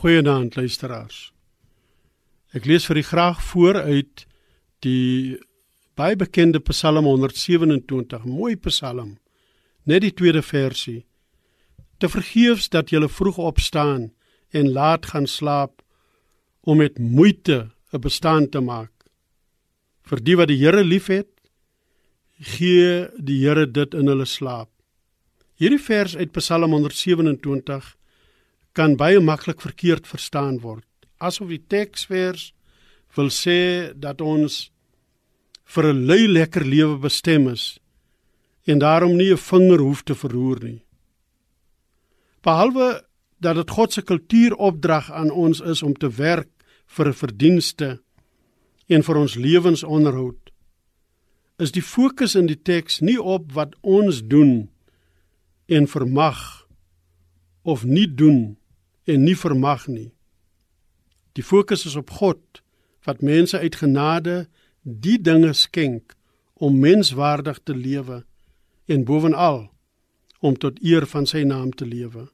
Goeienaand luisteraars. Ek lees vir u graag voor uit die baie bekende Psalm 127, mooi Psalm. Net die tweede versie. Te vergeefs dat jy vroeg opstaan en laat gaan slaap om met moeite 'n bestaan te maak. Vir die wat die Here liefhet, gee die Here dit in hulle slaap. Hierdie vers uit Psalm 127 kan baie maklik verkeerd verstaan word. Asof die teksvers wil sê dat ons vir 'n lui lekker lewe bestem is en daarom nie 'n vinger hoef te verroer nie. Behalwe dat dit God se kultuuropdrag aan ons is om te werk vir 'n verdienste en vir ons lewensonderhoud, is die fokus in die teks nie op wat ons doen en vermag of nie doen en nie vermag nie. Die fokus is op God wat mense uit genade die dinge skenk om menswaardig te lewe en bovenal om tot eer van sy naam te lewe.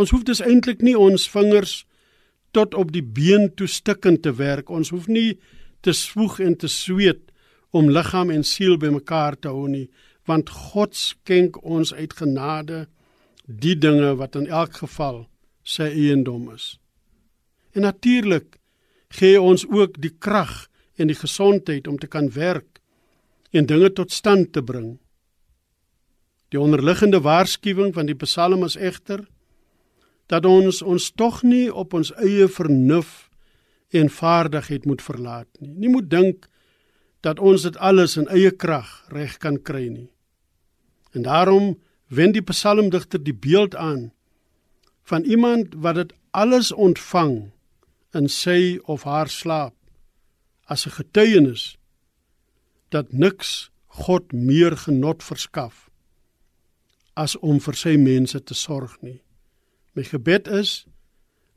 Ons hoef dus eintlik nie ons vingers tot op die been toe stikkend te werk. Ons hoef nie te swoeg en te sweet om liggaam en siel bymekaar te hou nie, want God skenk ons uit genade die dinge wat in elk geval sy eiendom is. En natuurlik gee ons ook die krag en die gesondheid om te kan werk en dinge tot stand te bring. Die onderliggende waarskuwing van die Psalm is egter dat ons ons tog nie op ons eie vernuf en vaardigheid moet verlaat nie. Nie moet dink dat ons dit alles in eie krag reg kan kry nie. En daarom wend die psalmdigter die beeld aan van iemand wat dit alles ontvang in sy of haar slaap as 'n getuienis dat niks God meer genot verskaf as om vir sy mense te sorg nie. My gebed is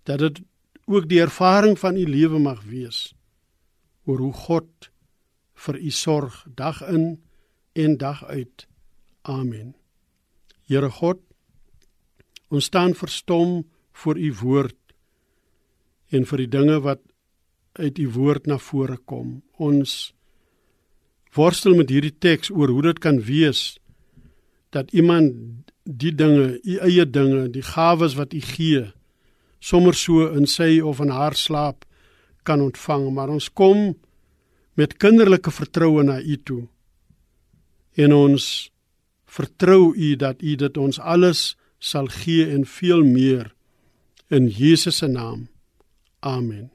dat dit ook die ervaring van u lewe mag wees oor hoe God vir u sorg dag in en dag uit. Amen. Here God, Ons staan verstom voor u woord en vir die dinge wat uit u woord na vore kom. Ons worstel met hierdie teks oor hoe dit kan wees dat iemand die dinge, u eie dinge, die gawes wat u gee, sommer so in sy of in haar slaap kan ontvang, maar ons kom met kinderlike vertroue na u toe. En ons vertrou u dat u dit ons alles sal gee en veel meer in Jesus se naam. Amen.